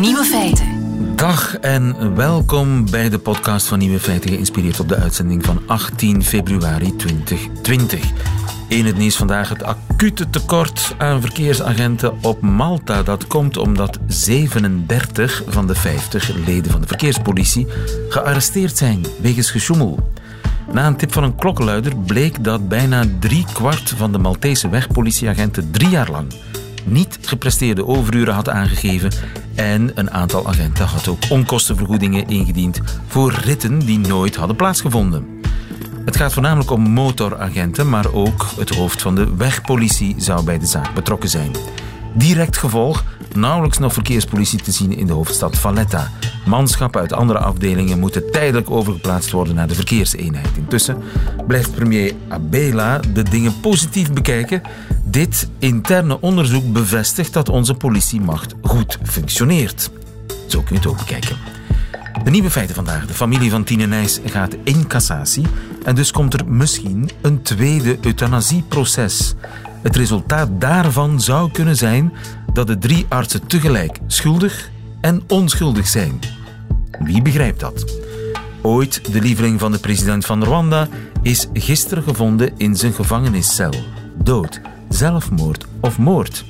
Nieuwe feiten. Dag en welkom bij de podcast van Nieuwe Feiten, geïnspireerd op de uitzending van 18 februari 2020. In het nieuws vandaag het acute tekort aan verkeersagenten op Malta. Dat komt omdat 37 van de 50 leden van de verkeerspolitie gearresteerd zijn wegens gesjoemel. Na een tip van een klokkenluider bleek dat bijna drie kwart van de Maltese wegpolitieagenten drie jaar lang niet gepresteerde overuren had aangegeven en een aantal agenten had ook onkostenvergoedingen ingediend voor ritten die nooit hadden plaatsgevonden. Het gaat voornamelijk om motoragenten, maar ook het hoofd van de wegpolitie zou bij de zaak betrokken zijn. Direct gevolg nauwelijks nog verkeerspolitie te zien in de hoofdstad Valletta. Manschappen uit andere afdelingen moeten tijdelijk overgeplaatst worden naar de verkeerseenheid. Intussen blijft premier Abela de dingen positief bekijken. Dit interne onderzoek bevestigt dat onze politiemacht goed functioneert. Zo kun je het ook bekijken. De nieuwe feiten vandaag. De familie van Tine Nijs gaat in cassatie en dus komt er misschien een tweede euthanasieproces. Het resultaat daarvan zou kunnen zijn dat de drie artsen tegelijk schuldig en onschuldig zijn. Wie begrijpt dat? Ooit de lieveling van de president van Rwanda is gisteren gevonden in zijn gevangeniscel. Dood, zelfmoord of moord.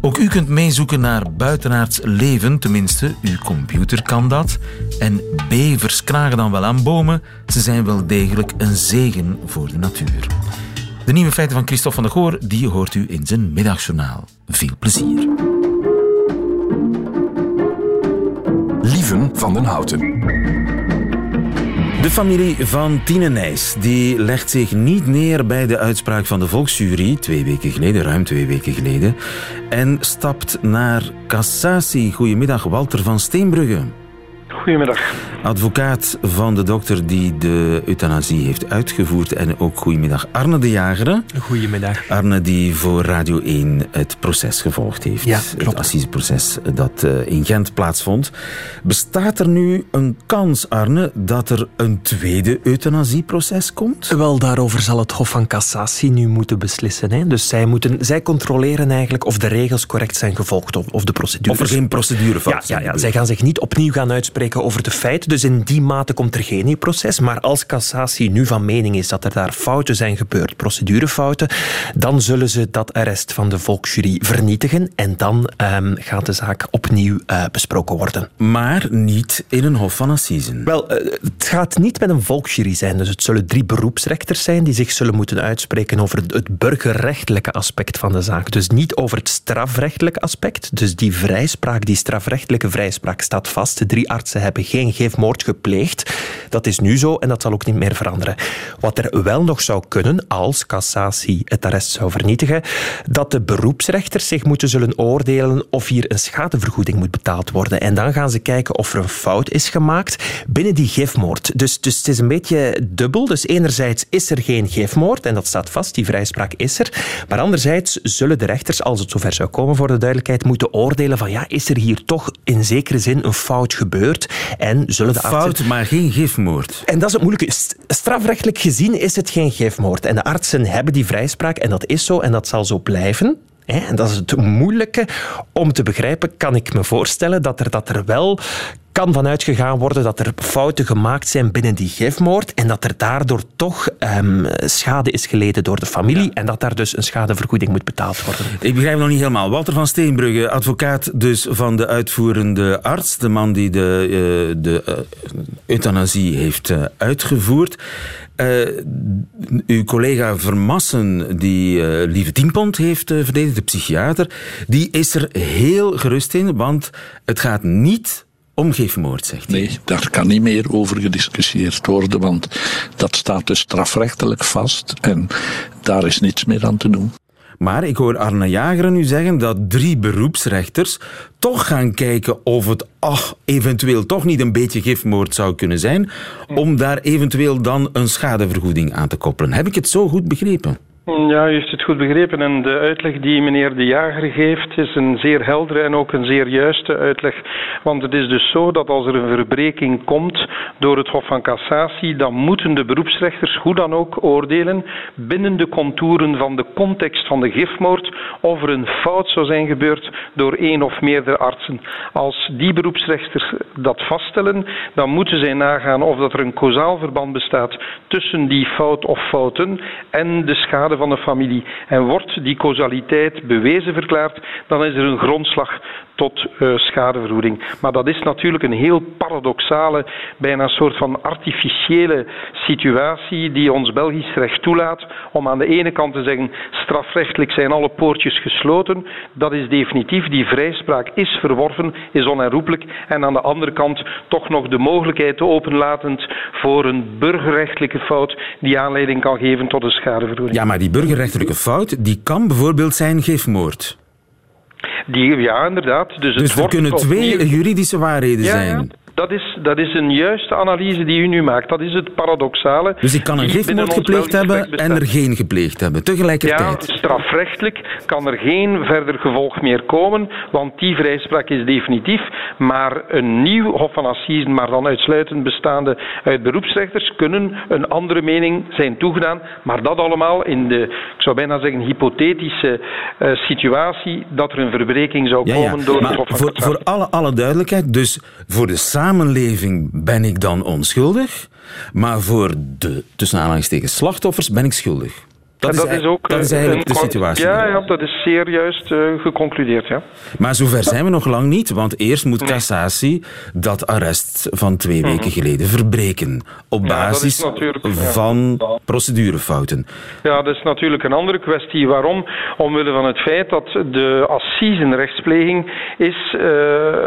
Ook u kunt meezoeken naar buitenaards leven, tenminste, uw computer kan dat. En bevers kragen dan wel aan bomen, ze zijn wel degelijk een zegen voor de natuur. De nieuwe feiten van Christophe van der Goor, die hoort u in zijn middagjournaal. Veel plezier. Lieven van den Houten. De familie van Tine Nijs die legt zich niet neer bij de uitspraak van de Volksjury, twee weken geleden, ruim twee weken geleden, en stapt naar cassatie. Goedemiddag, Walter van Steenbrugge. Goedemiddag. Advocaat van de dokter die de euthanasie heeft uitgevoerd. En ook goedemiddag Arne de Jagere. Goedemiddag. Arne die voor Radio 1 het proces gevolgd heeft. Ja, klopt. Het assiseproces dat eh, in Gent plaatsvond. Bestaat er nu een kans, Arne, dat er een tweede euthanasieproces komt? Wel, daarover zal het Hof van Cassatie nu moeten beslissen. Hè? Dus zij, moeten, zij controleren eigenlijk of de regels correct zijn gevolgd, of, of de procedures. Of er geen procedurefout ja, ja, ja, zij gaan zich niet opnieuw gaan uitspreken over de feiten. Dus in die mate komt er geen nieuw proces. Maar als cassatie nu van mening is dat er daar fouten zijn gebeurd, procedurefouten, dan zullen ze dat arrest van de volksjury vernietigen. En dan um, gaat de zaak opnieuw uh, besproken worden. Maar niet in een hof van assisen. Wel, uh, het gaat niet met een volksjury zijn. Dus het zullen drie beroepsrechters zijn die zich zullen moeten uitspreken over het burgerrechtelijke aspect van de zaak. Dus niet over het strafrechtelijke aspect. Dus die vrijspraak, die strafrechtelijke vrijspraak staat vast. De drie artsen hebben geen gifmoord gepleegd. Dat is nu zo en dat zal ook niet meer veranderen. Wat er wel nog zou kunnen, als cassatie het arrest zou vernietigen, dat de beroepsrechters zich moeten zullen oordelen of hier een schadevergoeding moet betaald worden. En dan gaan ze kijken of er een fout is gemaakt binnen die gifmoord. Dus, dus het is een beetje dubbel. Dus enerzijds is er geen gifmoord en dat staat vast, die vrijspraak is er. Maar anderzijds zullen de rechters, als het zover zou komen voor de duidelijkheid, moeten oordelen van ja, is er hier toch in zekere zin een fout gebeurd? En zullen de artsen... Fout, maar geen gifmoord. En dat is het moeilijke. Strafrechtelijk gezien is het geen gifmoord. En de artsen hebben die vrijspraak en dat is zo en dat zal zo blijven. En dat is het moeilijke om te begrijpen, kan ik me voorstellen, dat er, dat er wel kan vanuit gegaan worden dat er fouten gemaakt zijn binnen die gifmoord en dat er daardoor toch um, schade is geleden door de familie ja. en dat daar dus een schadevergoeding moet betaald worden. Ik begrijp nog niet helemaal. Walter van Steenbrugge, advocaat dus van de uitvoerende arts, de man die de, uh, de uh, euthanasie heeft uh, uitgevoerd. uw collega Vermassen, die Lieve Tienpont heeft verdedigd, de psychiater, die is er heel gerust in, want het gaat niet om gifmoord, zegt hij. Nee, daar kan niet meer over gediscussieerd worden, want dat staat dus strafrechtelijk vast en daar is niets meer aan te doen. Maar ik hoor Arne Jager nu zeggen dat drie beroepsrechters toch gaan kijken of het ach, eventueel toch niet een beetje gifmoord zou kunnen zijn, om daar eventueel dan een schadevergoeding aan te koppelen. Heb ik het zo goed begrepen? Ja, u heeft het goed begrepen. En de uitleg die meneer De Jager geeft is een zeer heldere en ook een zeer juiste uitleg. Want het is dus zo dat als er een verbreking komt door het Hof van Cassatie, dan moeten de beroepsrechters hoe dan ook oordelen binnen de contouren van de context van de gifmoord of er een fout zou zijn gebeurd door één of meerdere artsen. Als die beroepsrechters dat vaststellen, dan moeten zij nagaan of dat er een causaal verband bestaat tussen die fout of fouten en de schade van de familie. En wordt die causaliteit bewezen verklaard, dan is er een grondslag tot uh, schadevergoeding. Maar dat is natuurlijk een heel paradoxale, bijna een soort van artificiële situatie die ons Belgisch recht toelaat om aan de ene kant te zeggen strafrechtelijk zijn alle poortjes gesloten. Dat is definitief, die vrijspraak is verworven, is onherroepelijk. En aan de andere kant toch nog de mogelijkheid openlatend voor een burgerrechtelijke fout die aanleiding kan geven tot een schadevergoeding. Die burgerrechtelijke fout die kan bijvoorbeeld zijn gifmoord. Die, ja, inderdaad. Dus, dus er kunnen twee juridische waarheden zijn. Dat is, dat is een juiste analyse die u nu maakt. Dat is het paradoxale. Dus ik kan een gifmoord gepleegd hebben en er geen gepleegd hebben, tegelijkertijd? Ja, strafrechtelijk kan er geen verder gevolg meer komen, want die vrijspraak is definitief. Maar een nieuw Hof van Assisen, maar dan uitsluitend bestaande uit beroepsrechters, kunnen een andere mening zijn toegedaan. Maar dat allemaal in de, ik zou bijna zeggen, hypothetische uh, situatie dat er een verbreking zou komen ja, door maar het Hof van voor, voor alle, alle duidelijkheid, dus voor de samenleving ben ik dan onschuldig, maar voor de tussen aanhalingstekens slachtoffers ben ik schuldig. Dat, is, is, ook, dat is eh, eigenlijk een, de situatie. Ja, ja, dat is zeer juist uh, geconcludeerd. Ja. Maar zover zijn we nog lang niet, want eerst moet cassatie dat arrest van twee Mhm. weken geleden verbreken. Op basis van procedurefouten. Ja, dat is natuurlijk een andere kwestie. Waarom? Omwille van het feit dat de assisenrechtspleging is uh,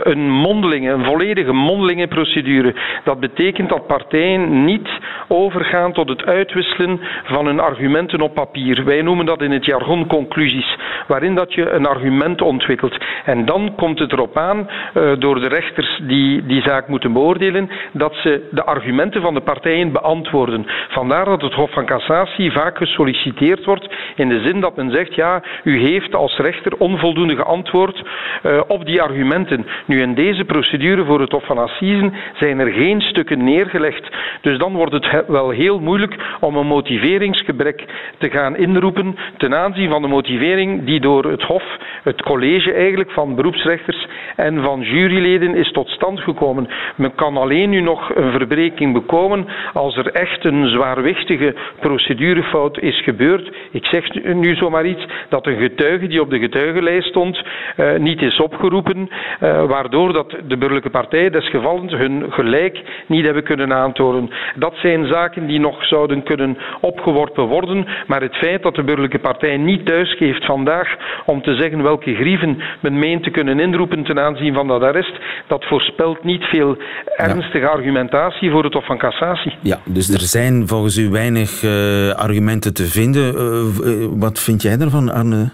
een mondelinge, een volledige mondelinge procedure. Dat betekent dat partijen niet overgaan tot het uitwisselen van hun argumenten op papier. Wij noemen dat in het jargon conclusies, waarin dat je een argument ontwikkelt. En dan komt het erop aan, uh, door de rechters die die zaak moeten beoordelen, dat ze de argumenten van de partijen beantwoorden. Vandaar dat het Hof van Cassatie vaak gesolliciteerd wordt in de zin dat men zegt, ja, u heeft als rechter onvoldoende geantwoord uh, op die argumenten. Nu, in deze procedure voor het Hof van Assisen zijn er geen stukken neergelegd. Dus dan wordt het wel heel moeilijk om een motiveringsgebrek te gaan inroepen ten aanzien van de motivering die door het Hof, het college eigenlijk van beroepsrechters en van juryleden is tot stand gekomen. Men kan alleen nu nog een verbreking bekomen als er echt een zwaarwichtige procedurefout is gebeurd. Ik zeg nu zomaar iets dat een getuige die op de getuigenlijst stond uh, niet is opgeroepen, uh, waardoor dat de burgerlijke partijen desgevallend hun gelijk niet hebben kunnen aantonen. Dat zijn zaken die nog zouden kunnen opgeworpen worden, maar het feit dat de burgerlijke partij niet thuisgeeft vandaag om te zeggen welke grieven men meent te kunnen inroepen ten aanzien van dat arrest, dat voorspelt niet veel ernstige ja. argumentatie voor het Hof van Cassatie. Ja, dus er zijn volgens u weinig uh, argumenten te vinden. Uh, wat vind jij daarvan, Arne?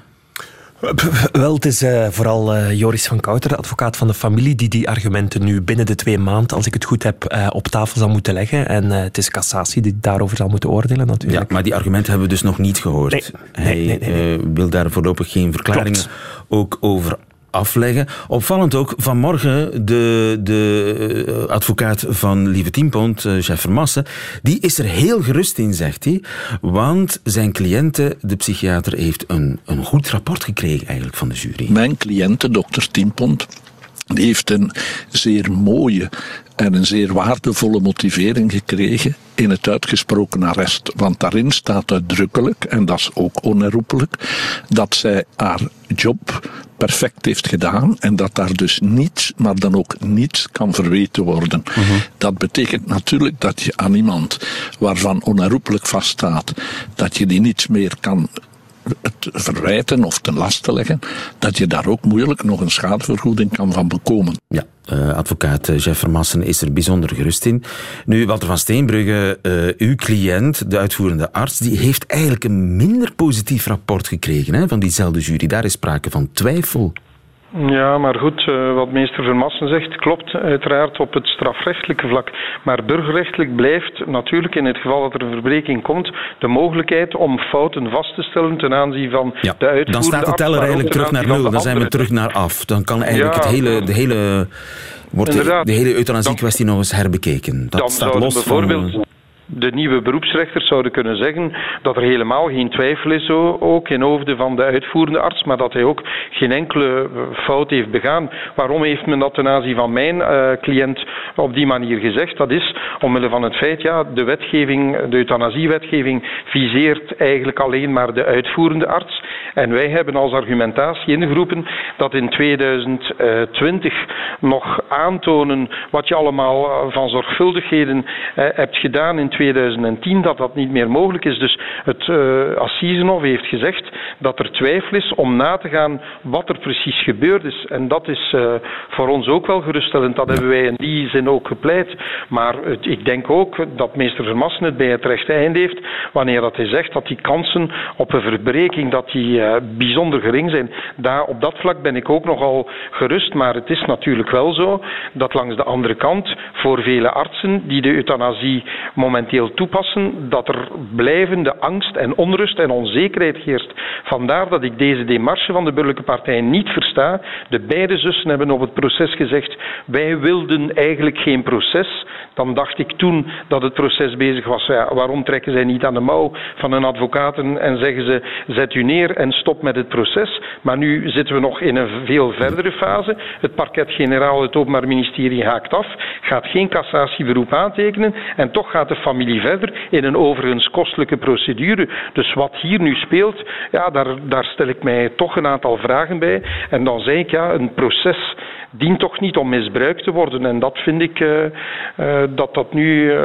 Wel, het is uh, vooral uh, Joris van Kouter, de advocaat van de familie, die die argumenten nu binnen de twee maanden, als ik het goed heb, uh, op tafel zal moeten leggen. En het is cassatie die daarover zal moeten oordelen natuurlijk. Ja, maar die argumenten hebben we dus nog niet gehoord. Nee, Hij nee, nee, nee. wil daar voorlopig geen verklaringen Klopt. ook over afleggen. Opvallend ook, vanmorgen de, de advocaat van Lieve Tienpont, uh, chef Vermassen, die is er heel gerust in, zegt hij. Want zijn cliënte, de psychiater, heeft een, een goed rapport gekregen eigenlijk van de jury. Mijn cliënte, dokter Tienpont, die heeft een zeer mooie en een zeer waardevolle motivering gekregen in het uitgesproken arrest. Want daarin staat uitdrukkelijk, en dat is ook onherroepelijk, dat zij haar job perfect heeft gedaan en dat daar dus niets, maar dan ook niets kan verweten worden. Uh -huh. Dat betekent natuurlijk dat je aan iemand waarvan onherroepelijk vaststaat dat je die niets meer kan het verwijten of ten laste leggen, dat je daar ook moeilijk nog een schadevergoeding kan van bekomen. Ja, uh, advocaat uh, Jeff Vermassen is er bijzonder gerust in. Nu, Walter van Steenbrugge, uh, uw cliënt, de uitvoerende arts, die heeft eigenlijk een minder positief rapport gekregen hè, van diezelfde jury. Daar is sprake van twijfel. Ja, maar goed, uh, wat meester Vermassen zegt klopt uiteraard op het strafrechtelijke vlak. Maar burgerrechtelijk blijft natuurlijk in het geval dat er een verbreking komt de mogelijkheid om fouten vast te stellen ten aanzien van ja, de uitvoerende Dan staat de teller eigenlijk terug naar nul. Dan zijn we terug naar af. Dan kan eigenlijk ja, het hele, de hele, wordt de, de, hele euthanasie-kwestie nog eens herbekeken. Dat staat los bijvoorbeeld, van de nieuwe beroepsrechters zouden kunnen zeggen dat er helemaal geen twijfel is ook in hoofden van de uitvoerende arts, maar dat hij ook geen enkele eh, fout heeft begaan. Waarom heeft men dat ten aanzien van mijn uh, cliënt op die manier gezegd? Dat is omwille van het feit, ja, de wetgeving, de euthanasiewetgeving viseert eigenlijk alleen maar de uitvoerende arts. En wij hebben als argumentatie ingeroepen dat in 2020 nog aantonen wat je allemaal eh, van zorgvuldigheden hebt gedaan in 2010 dat dat niet meer mogelijk is. Dus het uh, Assisenhof heeft gezegd dat er twijfel is om na te gaan wat er precies gebeurd is. En dat is uh, voor ons ook wel geruststellend. Dat hebben wij in die zin ook gepleit. Maar het, ik denk ook dat meester Vermassen het bij het rechte eind heeft wanneer dat hij zegt dat die kansen op een verbreking dat die, uh, bijzonder gering zijn. Daar, op dat vlak ben ik ook nogal gerust. Maar het is natuurlijk wel zo dat langs de andere kant voor vele artsen die de euthanasie momenteel momenteel toepassen, dat er blijvende angst en onrust en onzekerheid heerst. Vandaar dat ik deze demarche van de burgerlijke partij niet versta. De beide zussen hebben op het proces gezegd, wij wilden eigenlijk geen proces. Dan dacht ik toen dat het proces bezig was, waarom trekken zij niet aan de mouw van hun advocaten en zeggen ze, zet u neer en stop met het proces. Maar nu zitten we nog in een veel verdere fase. Het parket-generaal, het Openbaar Ministerie haakt af, gaat geen cassatieberoep aantekenen en toch gaat de familie verder in een overigens kostelijke procedure. Dus wat hier nu speelt, ja, daar, daar stel ik mij toch een aantal vragen bij. En dan zeg ik, ja, een proces dient toch niet om misbruikt te worden. En dat vind ik uh, uh, dat dat nu uh,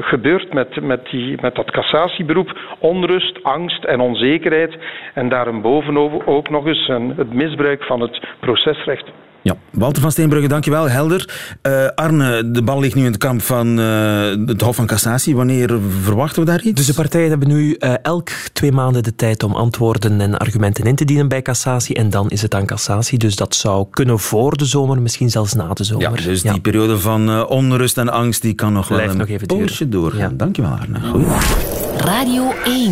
gebeurt met, met, die, met dat cassatieberoep. Onrust, angst en onzekerheid. En daarboven ook nog eens een, het misbruik van het procesrecht. Ja, Walter van Steenbrugge, dankjewel. Helder. Uh, Arne, de bal ligt nu in het kamp van uh, het Hof van Cassatie. Wanneer verwachten we daar iets? Dus de partijen hebben nu uh, elk twee maanden de tijd om antwoorden en argumenten in te dienen bij cassatie. En dan is het aan cassatie. Dus dat zou kunnen voor de zomer, misschien zelfs na de zomer. Ja, dus die periode van onrust en angst die kan nog Blijft wel een nog even poosje doorgaan. Ja. Dankjewel, Arne. Goed. Radio 1.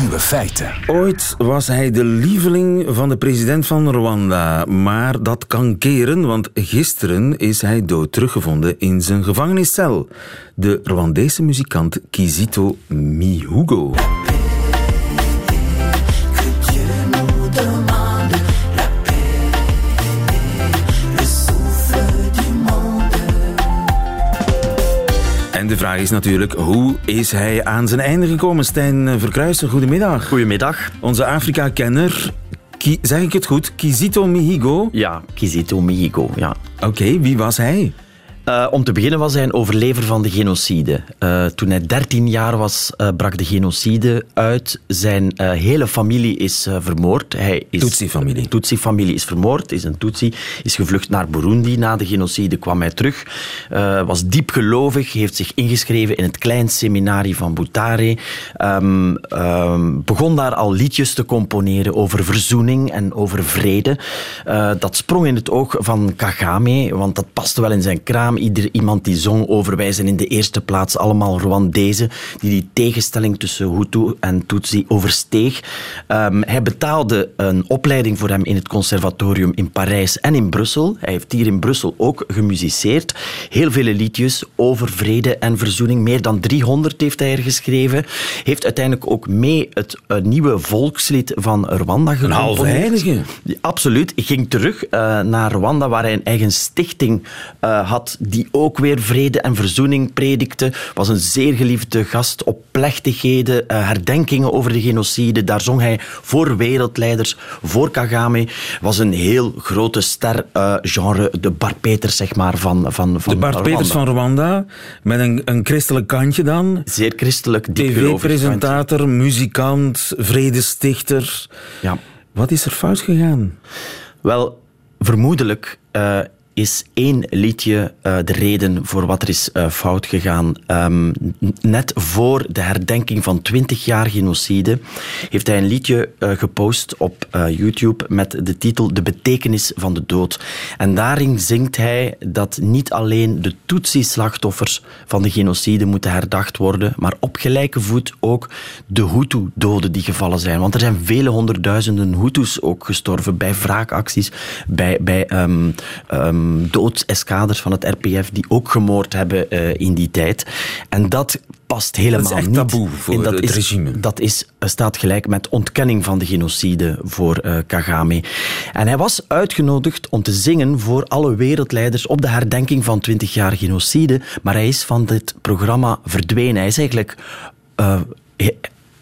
Nieuwe feiten. Ooit was hij de lieveling van de president van Rwanda. Maar dat kan keren, want gisteren is hij dood teruggevonden in zijn gevangeniscel. De Rwandese muzikant Kizito Mihugo. De vraag is natuurlijk, hoe is hij aan zijn einde gekomen? Stijn Verkruijsen, goedemiddag. Goedemiddag. Onze Afrika-kenner, zeg ik het goed, Kizito Mihigo? Ja, Kizito Mihigo, ja. Oké, wie was hij? Uh, om te beginnen was hij een overlever van de genocide. Uh, toen hij 13 jaar was, uh, brak de genocide uit. Zijn hele familie is vermoord. Hij is, Tutsi-familie. Tutsi-familie is vermoord, is een Tutsi. Is gevlucht naar Burundi. Na de genocide kwam hij terug. was diep gelovig, heeft zich ingeschreven in het klein seminarie van Butare. Um, um, begon daar al liedjes te componeren over verzoening en over vrede. dat sprong in het oog van Kagame, want dat paste wel in zijn kraam ieder iemand die zong over wij zijn in de eerste plaats allemaal Rwandezen, die die tegenstelling tussen Hutu en Tutsi oversteeg. Um, hij betaalde een opleiding voor hem in het conservatorium in Parijs en in Brussel. Hij heeft hier in Brussel ook gemusiceerd. Heel vele liedjes over vrede en verzoening. Meer dan 300 heeft hij er geschreven. Heeft uiteindelijk ook mee het nieuwe volkslied van Rwanda gecomponeerd. Een halve heilige. Absoluut. Ik ging terug uh, naar Rwanda, waar hij een eigen stichting uh, had die ook weer vrede en verzoening predikte. Was een zeer geliefde gast op plechtigheden, uh, herdenkingen over de genocide. Daar zong hij voor wereldleiders, voor Kagame. Was een heel grote ster, uh, genre de Bart Peters, zeg maar, van, van, van De Bart Rwanda. Peters van Rwanda, met een, een christelijk kantje dan. Zeer christelijk, TV-presentator, muzikant, vredestichter. Ja. Wat is er fout gegaan? Wel, vermoedelijk... Uh, is één liedje uh, de reden voor wat er is uh, fout gegaan. Um, net voor de herdenking van 20 jaar genocide heeft hij een liedje uh, gepost op YouTube met de titel De betekenis van de dood. En daarin zingt hij dat niet alleen de Tutsi-slachtoffers van de genocide moeten herdacht worden, maar op gelijke voet ook de Hutu-doden die gevallen zijn. Want er zijn vele honderdduizenden Hutus ook gestorven bij wraakacties, bij, bij um, um, doodseskaders van het RPF die ook gemoord hebben uh, in die tijd. En dat past helemaal dat is echt niet. taboe voor dat het is, regime. Dat is, staat gelijk met ontkenning van de genocide voor uh, Kagame. En hij was uitgenodigd om te zingen voor alle wereldleiders op de herdenking van 20 jaar genocide, maar hij is van dit programma verdwenen. Hij is eigenlijk... Uh,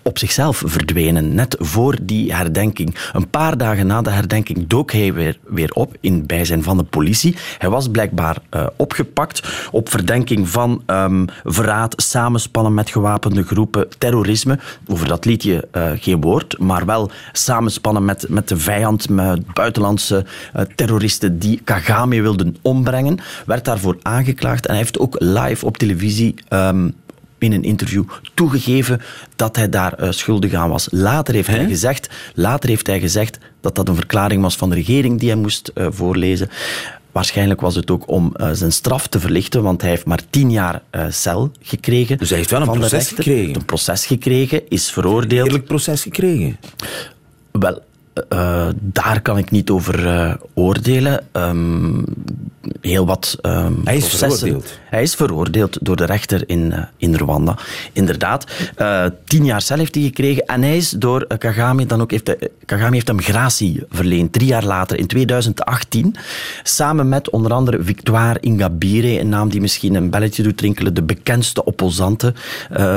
op zichzelf verdwenen, net voor die herdenking. Een paar dagen na de herdenking dook hij weer, weer op in bijzijn van de politie. Hij was blijkbaar uh, opgepakt op verdenking van um, verraad, samenspannen met gewapende groepen, terrorisme. Over dat liedje uh, geen woord, maar wel samenspannen met, met de vijand, met buitenlandse uh, terroristen die Kagame wilden ombrengen. Werd daarvoor aangeklaagd en hij heeft ook live op televisie um, in een interview toegegeven dat hij daar uh, schuldig aan was. Later heeft, hij gezegd, later heeft hij gezegd dat dat een verklaring was van de regering die hij moest uh, voorlezen. Waarschijnlijk was het ook om uh, zijn straf te verlichten, want hij heeft maar tien jaar cel gekregen. Dus hij heeft wel een proces gekregen? Een proces gekregen, is veroordeeld. Een eerlijk proces gekregen? Wel, uh, daar kan ik niet over oordelen. Um, heel wat um, Hij is processen. veroordeeld? Hij is veroordeeld door de rechter in, uh, in Rwanda. Inderdaad. tien jaar cel heeft hij gekregen. En hij is door Kagame dan ook... Heeft Kagame heeft hem gratie verleend. Drie jaar later, in 2018. Samen met onder andere Victoire Ingabire. Een naam die misschien een belletje doet rinkelen. De bekendste opposanten.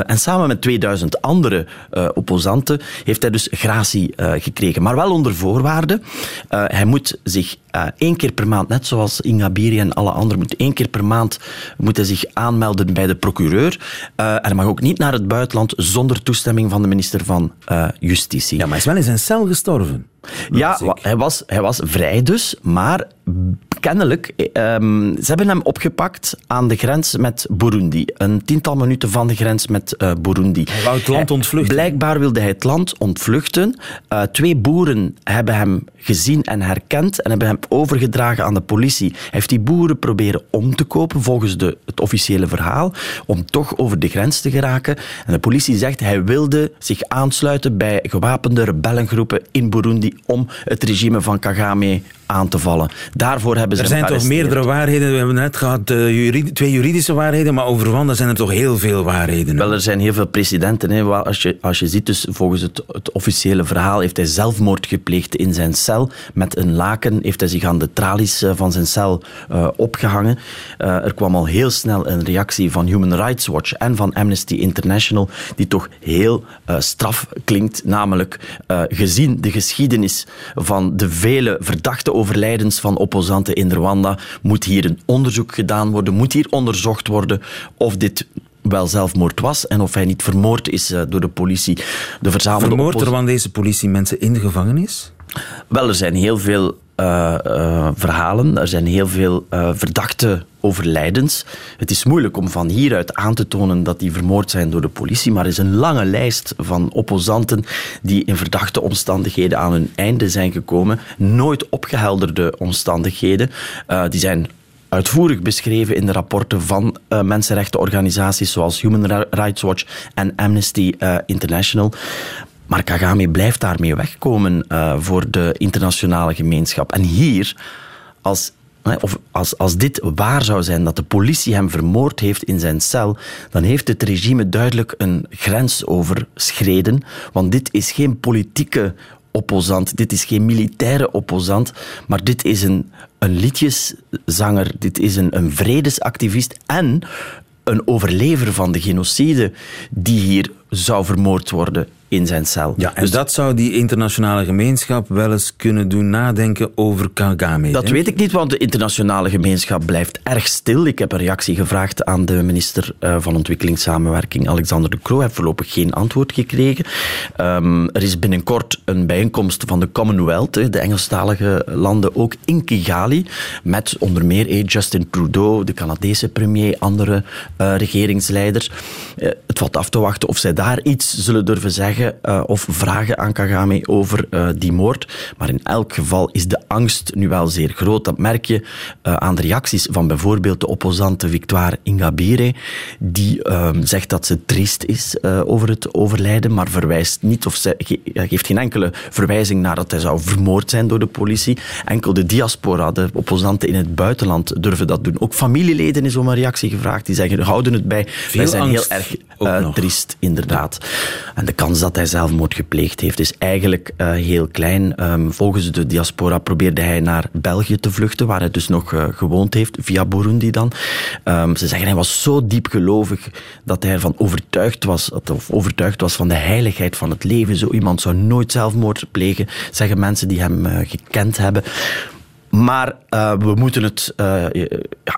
en samen met 2000 andere opposanten heeft hij dus gratie gekregen. Maar wel onder voorwaarden. Hij moet zich één keer per maand, net zoals Ingabiri en alle anderen, moet één keer per maand moet hij zich aanmelden bij de procureur. Uh, en hij mag ook niet naar het buitenland zonder toestemming van de minister van Justitie. Ja, maar hij is wel in zijn cel gestorven. Ja, hij was, hij was vrij dus, maar kennelijk, um, ze hebben hem opgepakt aan de grens met Burundi. Een tiental minuten van de grens met uh, Burundi. Hij wou het land ontvluchten. Blijkbaar wilde hij het land ontvluchten. Uh, twee boeren hebben hem gezien en herkend en hebben hem overgedragen aan de politie. Hij heeft die boeren proberen om te kopen, volgens de, het officiële verhaal, om toch over de grens te geraken. En de politie zegt hij wilde zich aansluiten bij gewapende rebellengroepen in Burundi om het regime van Kagame aan te vallen. Daarvoor hebben ze Er zijn toch meerdere waarheden. We hebben net gehad uh, jurid twee juridische waarheden, maar over Rwanda zijn er toch heel veel waarheden. Wel, er zijn heel veel precedenten. Hè. Als, je, als je ziet, dus volgens het, het officiële verhaal heeft hij zelfmoord gepleegd in zijn cel. Met een laken heeft hij zich aan de tralies van zijn cel uh, opgehangen. Uh, er kwam al heel snel een reactie van Human Rights Watch en van Amnesty International, die toch heel straf klinkt. Namelijk, gezien de geschiedenis van de vele verdachte overlijdens van opposanten in Rwanda moet hier een onderzoek gedaan worden, moet hier onderzocht worden of dit wel zelfmoord was en of hij niet vermoord is uh, door de politie. De verzamelde Vermoordt Rwandese politie mensen in de gevangenis? Wel, er zijn heel veel uh, uh, verhalen, er zijn heel veel verdachte overlijdens. Het is moeilijk om van hieruit aan te tonen dat die vermoord zijn door de politie, maar er is een lange lijst van opposanten die in verdachte omstandigheden aan hun einde zijn gekomen. Nooit opgehelderde omstandigheden. Uh, die zijn uitvoerig beschreven in de rapporten van uh, mensenrechtenorganisaties zoals Human Rights Watch en Amnesty uh, International. Maar Kagame blijft daarmee wegkomen voor de internationale gemeenschap. En hier, als of als, als dit waar zou zijn, dat de politie hem vermoord heeft in zijn cel, dan heeft het regime duidelijk een grens overschreden. Want dit is geen politieke opposant, dit is geen militaire opposant, maar dit is een, een liedjeszanger, dit is een, een vredesactivist en een overlever van de genocide die hier zou vermoord worden in zijn cel. Ja, dus dat zou die internationale gemeenschap wel eens kunnen doen nadenken over Kagame. Dat weet ik niet, want de internationale gemeenschap blijft erg stil. Ik heb een reactie gevraagd aan de minister eh, van Ontwikkelingssamenwerking, Alexander de Croo. Hij heeft voorlopig geen antwoord gekregen. Um, er is binnenkort een bijeenkomst van de Commonwealth, de Engelstalige landen, ook in Kigali, met onder meer eh, Justin Trudeau, de Canadese premier, andere uh, regeringsleiders. Uh, het valt af te wachten of zij daar iets zullen durven zeggen uh, of vragen aan Kagame over uh, die moord. Maar in elk geval is de angst nu wel zeer groot. Dat merk je uh, aan de reacties van bijvoorbeeld de opposante Victoire Ingabire, die zegt dat ze triest is over het overlijden, maar verwijst niet of ze ge geeft geen enkele verwijzing naar dat hij zou vermoord zijn door de politie. Enkel de diaspora, de opposanten in het buitenland, durven dat doen. Ook familieleden is om een reactie gevraagd. Die zeggen, houden het bij. Veel Wij zijn angst heel erg triest, inderdaad. En de kans dat hij zelfmoord gepleegd heeft, is eigenlijk uh, heel klein. Um, volgens de diaspora probeerde hij naar België te vluchten, waar hij dus nog uh, gewoond heeft, via Burundi dan. Um, ze zeggen hij was zo diep gelovig dat hij ervan overtuigd was, of overtuigd was van de heiligheid van het leven. Zo iemand zou nooit zelfmoord plegen, zeggen mensen die hem uh, gekend hebben. Maar uh, we moeten het uh,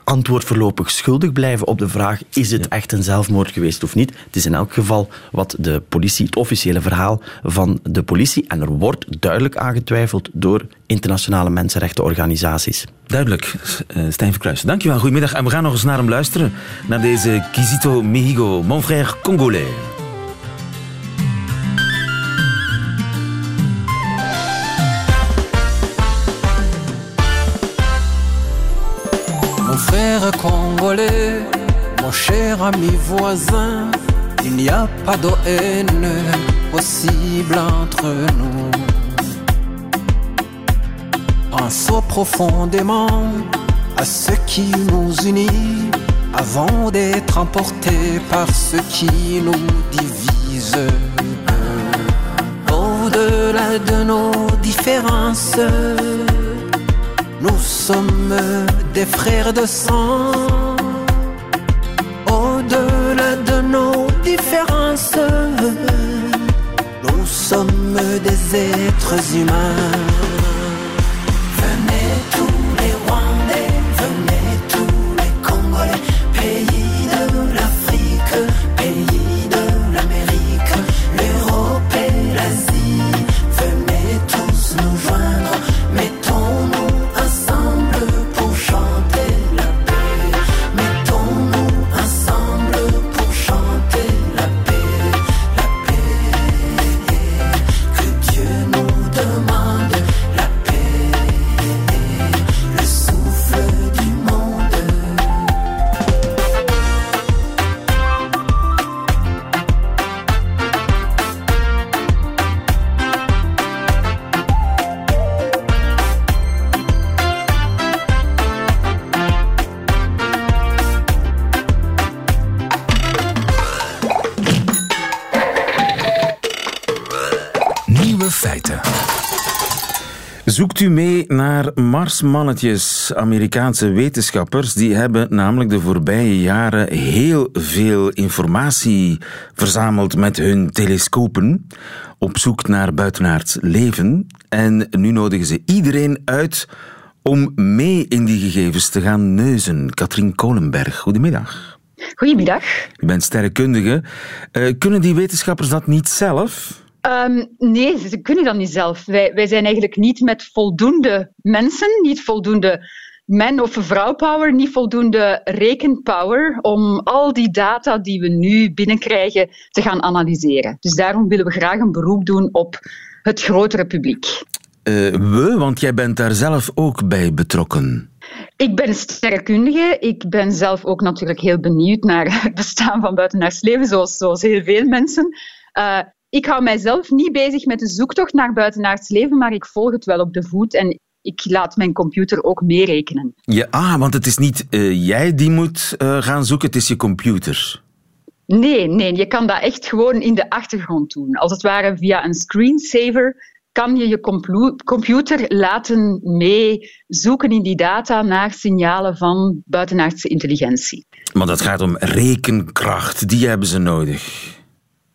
antwoord voorlopig schuldig blijven op de vraag: is het echt een zelfmoord geweest of niet? Het is in elk geval wat de politie, het officiële verhaal van de politie. En er wordt duidelijk aangetwijfeld door internationale mensenrechtenorganisaties. Duidelijk, uh, Stijn Verkruis. Dankjewel, goedemiddag. En we gaan nog eens naar hem luisteren. Naar deze Kizito Mehigo, mon frère congolais. Frère congolais, mon cher ami voisin, il n'y a pas de haine possible entre nous. Pensons profondément à ce qui nous unit avant d'être emportés par ce qui nous divise. Au-delà de nos différences, nous sommes des frères de sang. Au-delà de nos différences, nous sommes des êtres humains. Zoekt u mee naar Marsmannetjes? Amerikaanse wetenschappers die hebben namelijk de voorbije jaren heel veel informatie verzameld met hun telescopen op zoek naar buitenaards leven. En nu nodigen ze iedereen uit om mee in die gegevens te gaan neuzen. Katrien Kolenberg, goedemiddag. Goedemiddag. U bent sterrenkundige. Uh, kunnen die wetenschappers dat niet zelf? Um, nee, ze kunnen dat niet zelf. Wij, wij zijn eigenlijk niet met voldoende mensen, niet voldoende man- of vrouwpower, niet voldoende rekenpower om al die data die we nu binnenkrijgen te gaan analyseren. Dus daarom willen we graag een beroep doen op het grotere publiek. Uh, we, want jij bent daar zelf ook bij betrokken. Ik ben sterrenkundige. Ik ben zelf ook natuurlijk heel benieuwd naar het bestaan van buitenaards leven, zoals, zoals heel veel mensen. Uh, ik hou mijzelf niet bezig met de zoektocht naar buitenaards leven, maar ik volg het wel op de voet en ik laat mijn computer ook meerekenen. Ja, ah, want het is niet uh, jij die moet uh, gaan zoeken, het is je computer. Nee, nee, je kan dat echt gewoon in de achtergrond doen. Als het ware via een screensaver kan je je computer laten meezoeken in die data naar signalen van buitenaardse intelligentie. Maar dat gaat om rekenkracht, die hebben ze nodig.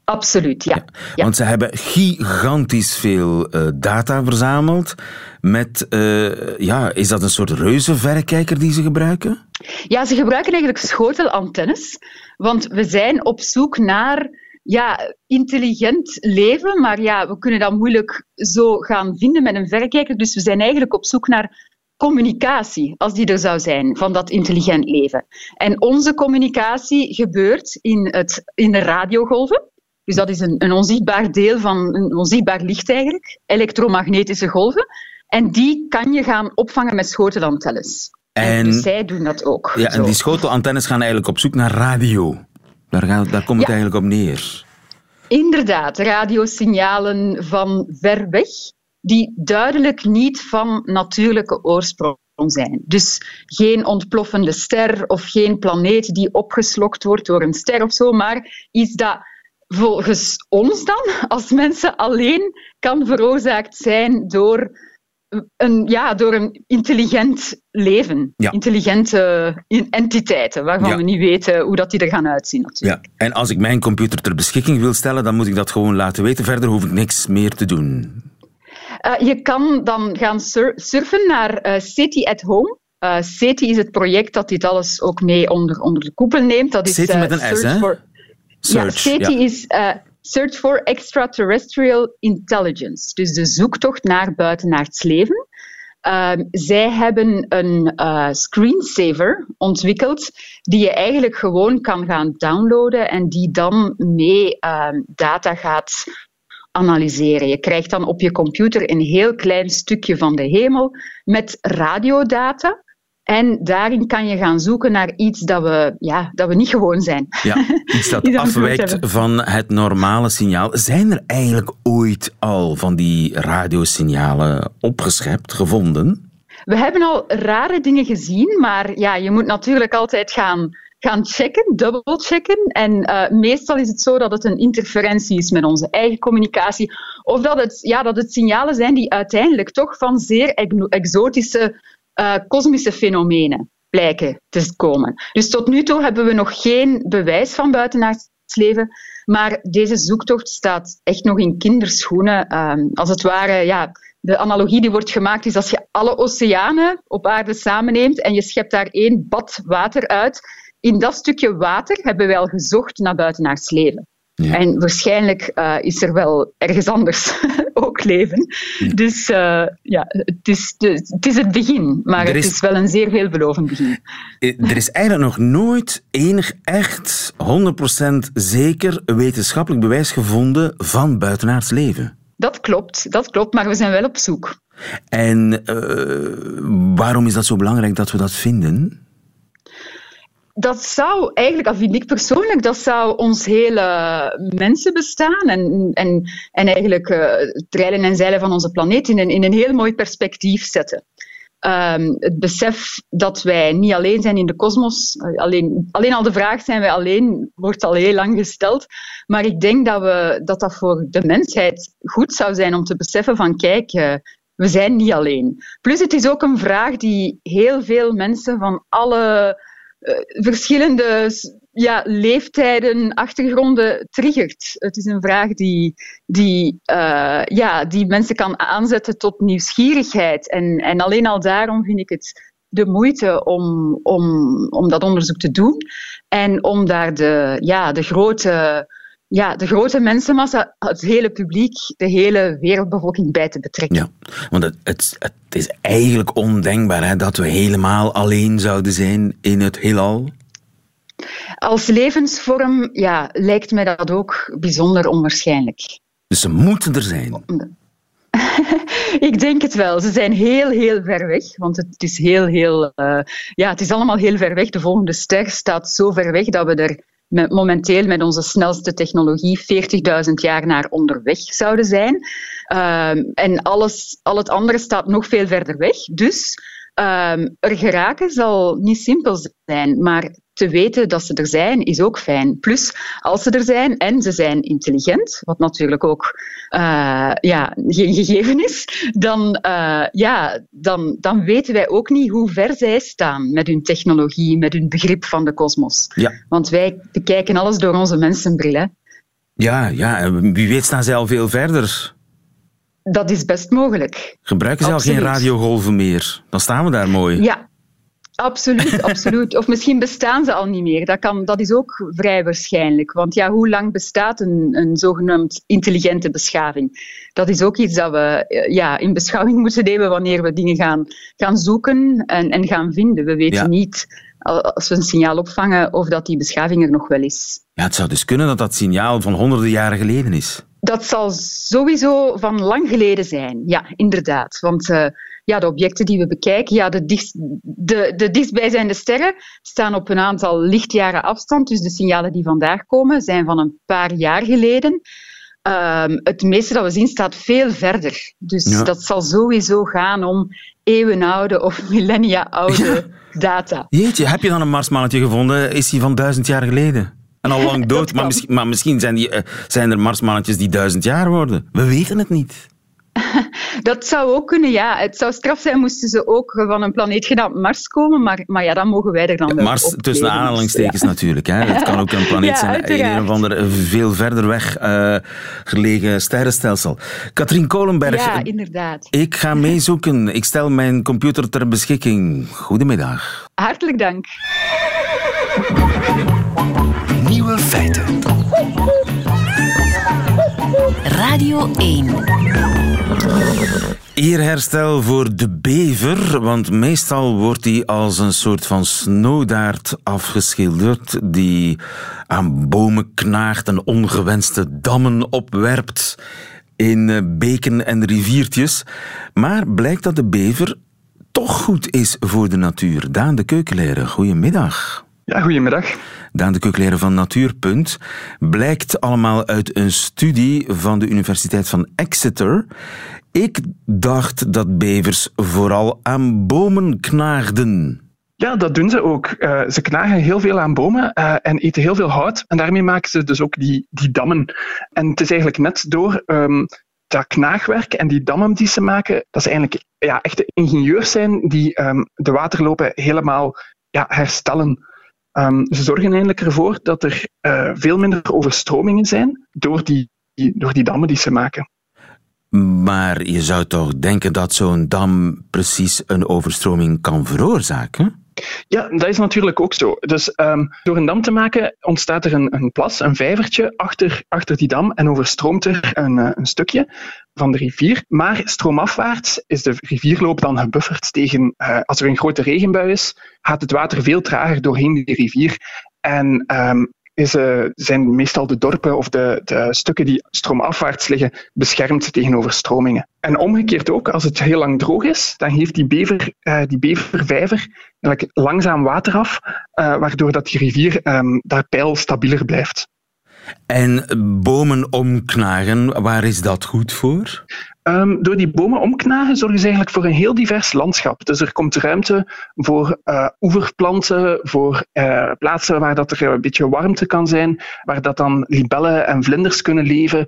Absoluut, ja. ja. Want ze hebben gigantisch veel uh, data verzameld. Met, uh, ja, is dat een soort reuzenverrekijker die ze gebruiken? Ja, ze gebruiken eigenlijk schotelantennes. Want we zijn op zoek naar ja, intelligent leven. Maar ja, we kunnen dat moeilijk zo gaan vinden met een verrekijker. Dus we zijn eigenlijk op zoek naar communicatie, als die er zou zijn, van dat intelligent leven. En onze communicatie gebeurt in, het, in de radiogolven. Dus dat is een, een onzichtbaar deel van een onzichtbaar licht eigenlijk, elektromagnetische golven. En die kan je gaan opvangen met schotelantennes. En, dus zij doen dat ook. Ja, en die schotelantennes gaan eigenlijk op zoek naar radio. Daar, gaat, daar komt het eigenlijk op neer. Inderdaad, radiosignalen van ver weg, die duidelijk niet van natuurlijke oorsprong zijn. Dus geen ontploffende ster of geen planeet die opgeslokt wordt door een ster of zo, maar iets dat volgens ons dan, als mensen alleen kan veroorzaakt zijn door een, ja, door een intelligent leven. Intelligente entiteiten, waarvan we niet weten hoe dat die er gaan uitzien. Natuurlijk. Ja. En als ik mijn computer ter beschikking wil stellen, dan moet ik dat gewoon laten weten. Verder hoef ik niks meer te doen. Uh, je kan dan gaan surfen naar uh, City at Home. Uh, is het project dat dit alles ook mee onder, onder de koepel neemt. Dat is, SETI met een S, hè? For... Search, ja, SETI is Search for Extraterrestrial Intelligence. Dus de zoektocht naar buitenaards leven. Uh, zij hebben een uh, screensaver ontwikkeld die je eigenlijk gewoon kan gaan downloaden en die dan mee uh, data gaat analyseren. Je krijgt dan op je computer een heel klein stukje van de hemel met radiodata. En daarin kan je gaan zoeken naar iets dat we, ja, dat we niet gewoon zijn. Ja, iets dat afwijkt van het normale signaal. Zijn er eigenlijk ooit al van die radiosignalen opgeschept, gevonden? We hebben al rare dingen gezien, maar ja, je moet natuurlijk altijd gaan, gaan checken, dubbelchecken. En uh, meestal is het zo dat het een interferentie is met onze eigen communicatie. Of dat het, ja, dat het signalen zijn die uiteindelijk toch van zeer exotische uh, kosmische fenomenen blijken te komen. Dus tot nu toe hebben we nog geen bewijs van buitenaards leven, maar deze zoektocht staat echt nog in kinderschoenen. Um, als het ware, ja, de analogie die wordt gemaakt is als je alle oceanen op aarde samenneemt en je schept daar één bad water uit. In dat stukje water hebben wij al gezocht naar buitenaards leven. En waarschijnlijk uh, is er wel ergens anders ook leven. Dus uh, ja, het is, het is het begin, maar het is wel een zeer veelbelovend begin. Eh, er is eigenlijk nog nooit enig echt 100% zeker wetenschappelijk bewijs gevonden van buitenaards leven. Dat klopt, dat klopt, maar we zijn wel op zoek. En uh, waarom is dat zo belangrijk dat we dat vinden? Dat zou eigenlijk, dat vind ik persoonlijk, dat zou ons hele mensenbestaan en, en, en eigenlijk uh, het reilen en zeilen van onze planeet in een, in een heel mooi perspectief zetten. Um, het besef dat wij niet alleen zijn in de kosmos, eh, alleen, alleen al de vraag zijn wij alleen, wordt al heel lang gesteld. Maar ik denk dat, we, dat dat voor de mensheid goed zou zijn om te beseffen van kijk, uh, we zijn niet alleen. Plus het is ook een vraag die heel veel mensen van alle verschillende ja, leeftijden, achtergronden triggert. Het is een vraag die, die, uh, ja, die mensen kan aanzetten tot nieuwsgierigheid. En, en alleen al daarom vind ik het de moeite om, om, om dat onderzoek te doen. En om daar de, ja, de grote ja, de grote mensenmassa, het hele publiek, de hele wereldbevolking bij te betrekken. Ja, want het, het, het is eigenlijk ondenkbaar hè, dat we helemaal alleen zouden zijn in het heelal. Als levensvorm ja, lijkt mij dat ook bijzonder onwaarschijnlijk. Dus ze moeten er zijn. Ik denk het wel. Ze zijn heel, heel ver weg. Want het is heel, heel... Uh, ja, het is allemaal heel ver weg. De volgende ster staat zo ver weg dat we er met, momenteel met onze snelste technologie 40.000 jaar naar onderweg zouden zijn. Um, en alles, al het andere staat nog veel verder weg. Dus um, er geraken zal niet simpel zijn, maar te weten dat ze er zijn is ook fijn. Plus, als ze er zijn en ze zijn intelligent, wat natuurlijk ook uh, ja, geen gegeven is, dan, uh, ja, dan, dan weten wij ook niet hoe ver zij staan met hun technologie, met hun begrip van de kosmos. Ja. Want wij bekijken alles door onze mensenbril. Hè. Ja, ja, en wie weet staan zij al veel verder. Dat is best mogelijk. Gebruiken ze al geen radiogolven meer? Dan staan we daar mooi. Ja, absoluut, absoluut. Of misschien bestaan ze al niet meer. Dat, kan, dat is ook vrij waarschijnlijk. Want ja, hoe lang bestaat een, een zogenaamd intelligente beschaving? Dat is ook iets dat we eh, ja, in beschouwing moeten nemen wanneer we dingen gaan, gaan zoeken en, en gaan vinden. We weten Ja. niet, al- als we een signaal opvangen, of dat die beschaving er nog wel is. Ja, het zou dus kunnen dat dat signaal van honderden jaren geleden is. Dat zal sowieso van lang geleden zijn. Ja, inderdaad. Want eh, ja, de objecten die we bekijken, ja, de, dichtst, de, de dichtstbijzijnde sterren staan op een aantal lichtjaren afstand. Dus de signalen die vandaag komen zijn van een paar jaar geleden. Ehm, het meeste dat we zien staat veel verder. Dus Ja. dat zal sowieso gaan om eeuwenoude of millennia oude data. Jeetje, heb je dan een marsmannetje gevonden? Is die van duizend jaar geleden? En al lang dood, maar misschien, maar misschien zijn, die, eh, zijn er marsmannetjes die duizend jaar worden. We weten het niet. Dat zou ook kunnen, ja. Het zou straf zijn moesten ze ook van een planeet genaamd Mars komen, maar, maar ja, dan mogen wij er dan wel Mars op tussen dus, aanhalingstekens ja. natuurlijk. Hè. Het kan ook een planeet Ja, zijn in een of ander eh, veel verder weg eh, gelegen sterrenstelsel. Katrien Kolenberg, Ja, inderdaad. ik ga meezoeken. Ik stel mijn computer ter beschikking. Goedemiddag. Hartelijk dank. Nieuwe feiten. Radio 1. Eerherstel voor de bever, want meestal wordt die als een soort van snowdaard afgeschilderd die aan bomen knaagt en ongewenste dammen opwerpt in eh, beken en riviertjes. Maar blijkt dat de bever toch goed is voor de natuur. Daan de Keukenleren, goedemiddag. Ja, goedemiddag. Daan de Keukenleren van Natuurpunt, blijkt allemaal uit een studie van de Universiteit van Exeter. Ik dacht dat bevers vooral aan bomen knaagden. Ja, dat doen ze ook. Eh, ze knagen heel veel aan bomen eh, en eten heel veel hout. En daarmee maken ze dus ook die, die dammen. En het is eigenlijk net door ehm, dat knaagwerk en die dammen die ze maken, dat ze eigenlijk ja, echte ingenieurs zijn die ehm, de waterlopen helemaal ja, herstellen. Ehm, ze zorgen eigenlijk ervoor dat er eh, veel minder overstromingen zijn door die, die- door die dammen die ze maken. Maar je zou toch denken dat zo'n dam precies een overstroming kan veroorzaken? Ja, dat is natuurlijk ook zo. Dus ehm, door een dam te maken ontstaat er een, een plas, een vijvertje achter, achter die dam en overstroomt er een, eh, een stukje van de rivier. Maar stroomafwaarts is de rivierloop dan gebufferd tegen, eh, als er een grote regenbui is, gaat het water veel trager doorheen die rivier. En ehm, is, eh, zijn meestal de dorpen of de, de stukken die stroomafwaarts liggen beschermd tegen overstromingen. En omgekeerd ook, als het heel lang droog is, dan geeft die, bever, eh, die bevervijver langzaam water af, eh, waardoor dat die rivier ehm, daar peil stabieler blijft. En bomen omknagen, waar is dat goed voor? Ehm, door die bomen omknagen zorgen ze eigenlijk voor een heel divers landschap. Dus er komt ruimte voor eh, oeverplanten, voor eh, plaatsen waar dat er een beetje warmte kan zijn, waar dat dan libellen en vlinders kunnen leven.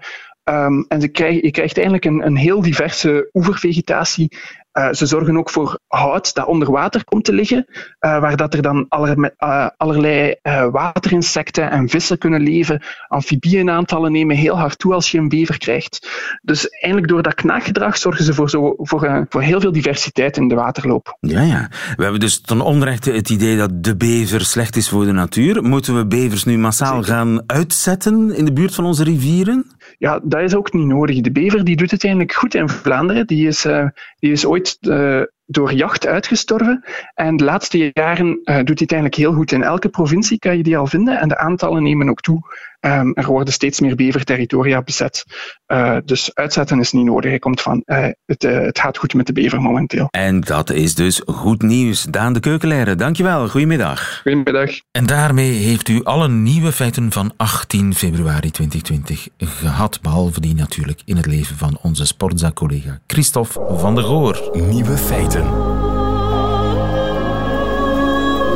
Ehm, en ze krijg, je krijgt eigenlijk een, een heel diverse oevervegetatie. Eh, ze zorgen ook voor hout dat onder water komt te liggen, eh, waar dat er dan aller- eh, allerlei waterinsecten en vissen kunnen leven. Amfibieënaantallen nemen heel hard toe als je een bever krijgt. Dus eigenlijk door dat knaaggedrag zorgen ze voor, zo, voor, voor heel veel diversiteit in de waterloop. Ja, ja. We hebben dus ten onrechte het idee dat de bever slecht is voor de natuur. Moeten we bevers nu massaal gaan uitzetten in de buurt van onze rivieren? Ja, dat is ook niet nodig. De bever die doet het eigenlijk goed in Vlaanderen. Die is, eh, die is ooit eh, door jacht uitgestorven. En de laatste jaren eh, doet hij het eigenlijk heel goed. In elke provincie kan je die al vinden. En de aantallen nemen ook toe. Ehm, er worden steeds meer beverterritoria bezet. Eh, dus uitzetten is niet nodig. Hij komt van, eh, het, eh, het gaat goed met de bever momenteel. En dat is dus goed nieuws. Daan de Keukenleider, dankjewel. Goedemiddag. Goedemiddag. En daarmee heeft u alle nieuwe feiten van 18 februari 2020 gehad. Behalve die natuurlijk in het leven van onze sportza-collega Christophe van der Goor. Nieuwe feiten.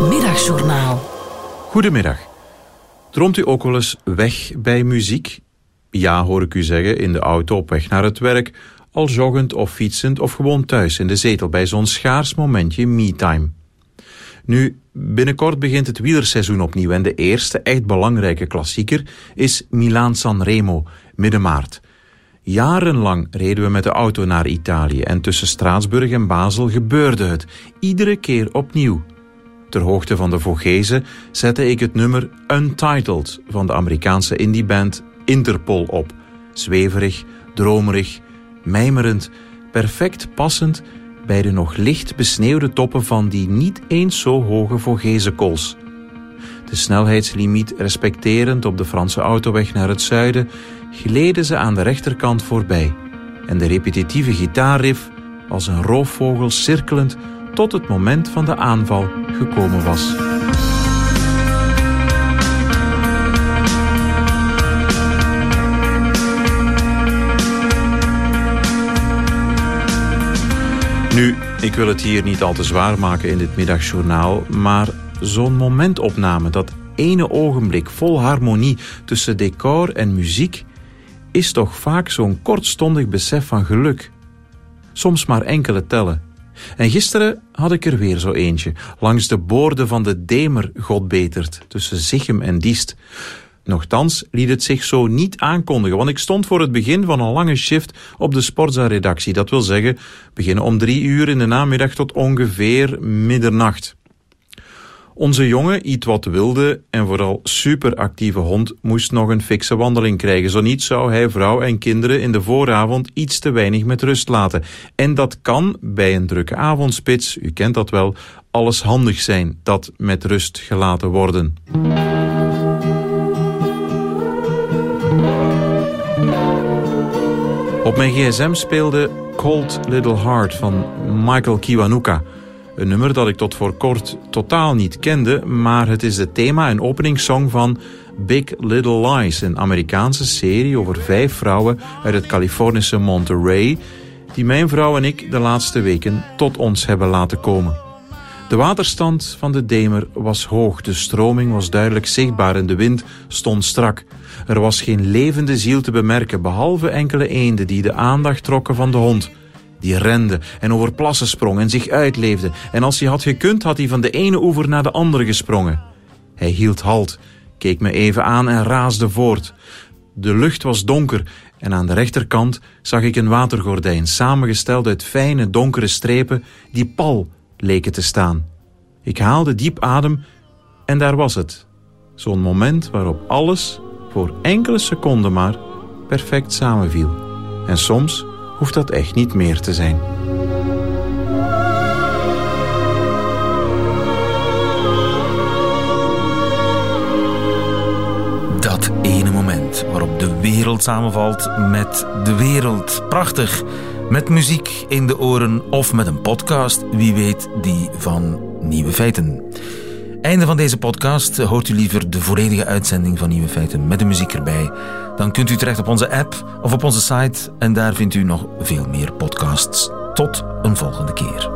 Middagjournaal. Goedemiddag. Droomt u ook wel eens weg bij muziek? Ja, hoor ik u zeggen, in de auto op weg naar het werk, al joggend of fietsend of gewoon thuis in de zetel bij zo'n schaars momentje me-time. Nu, Binnenkort begint het wielerseizoen opnieuw en de eerste echt belangrijke klassieker is Milaan-San Remo, midden maart. Jarenlang reden we met de auto naar Italië en tussen Straatsburg en Basel gebeurde het, iedere keer opnieuw. Ter hoogte van de Vogezen zette ik het nummer Untitled van de Amerikaanse indieband Interpol op. Zweverig, dromerig, mijmerend, perfect passend bij de nog licht besneeuwde toppen van die niet eens zo hoge Vogezenkools. De snelheidslimiet respecterend op de Franse autoweg naar het zuiden, gleden ze aan de rechterkant voorbij en de repetitieve gitaarriff als een roofvogel cirkelend tot het moment van de aanval gekomen was. Nu, ik wil het hier niet al te zwaar maken in dit middagjournaal, maar zo'n momentopname, dat ene ogenblik vol harmonie tussen decor en muziek, is toch vaak zo'n kortstondig besef van geluk. Soms maar enkele tellen. En gisteren had ik er weer zo eentje, langs de boorden van de Demer Godbetert, tussen Zichem en Diest. Nochtans liet het zich zo niet aankondigen, want ik stond voor het begin van een lange shift op de Sportza-redactie. Dat wil zeggen, beginnen om drie uur in de namiddag tot ongeveer middernacht. Onze jonge, iets wat wilde en vooral superactieve hond moest nog een fikse wandeling krijgen. Zo niet zou hij vrouw en kinderen in de vooravond iets te weinig met rust laten. En dat kan bij een drukke avondspits, u kent dat wel, alles handig zijn, dat met rust gelaten worden. Op mijn gsm speelde Cold Little Heart van Michael Kiwanuka. Een nummer dat ik tot voor kort totaal niet kende, maar het is de thema en openingssong van Big Little Lies, een Amerikaanse serie over vijf vrouwen uit het Californische Monterey, die mijn vrouw en ik de laatste weken tot ons hebben laten komen. De waterstand van de Demer was hoog, de stroming was duidelijk zichtbaar en de wind stond strak. Er was geen levende ziel te bemerken, behalve enkele eenden die de aandacht trokken van de hond. Die rende en over plassen sprong en zich uitleefde. En als hij had gekund, had hij van de ene oever naar de andere gesprongen. Hij hield halt, keek me even aan en raasde voort. De lucht was donker en aan de rechterkant zag ik een watergordijn, samengesteld uit fijne donkere strepen die pal leken te staan. Ik haalde diep adem en daar was het. Zo'n moment waarop alles, voor enkele seconden maar, perfect samenviel. En soms hoeft dat echt niet meer te zijn. Dat ene moment waarop de wereld samenvalt met de wereld. Prachtig. Met muziek in de oren of met een podcast, wie weet die van Nieuwe Feiten. Einde van deze podcast. Hoort u liever de volledige uitzending van Nieuwe Feiten met de muziek erbij? Dan kunt u terecht op onze app of op onze site en daar vindt u nog veel meer podcasts. Tot een volgende keer.